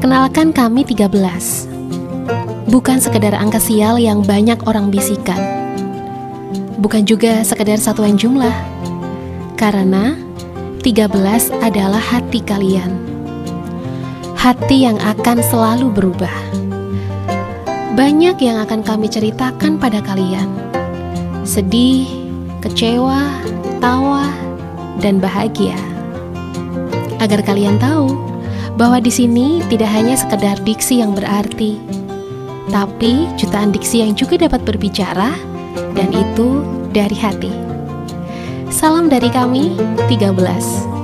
Perkenalkan kami 13 Bukan sekedar angka sial yang banyak orang bisikan. Bukan juga sekedar satuan jumlah. Karena 13 adalah hati kalian. Hati yang akan selalu berubah. Banyak yang akan kami ceritakan pada kalian. Sedih, kecewa, tawa, dan bahagia. Agar kalian tahu bahwa di sini tidak hanya sekedar diksi yang berarti, tapi jutaan diksi yang juga dapat berbicara dan itu dari hati. Salam dari kami 13.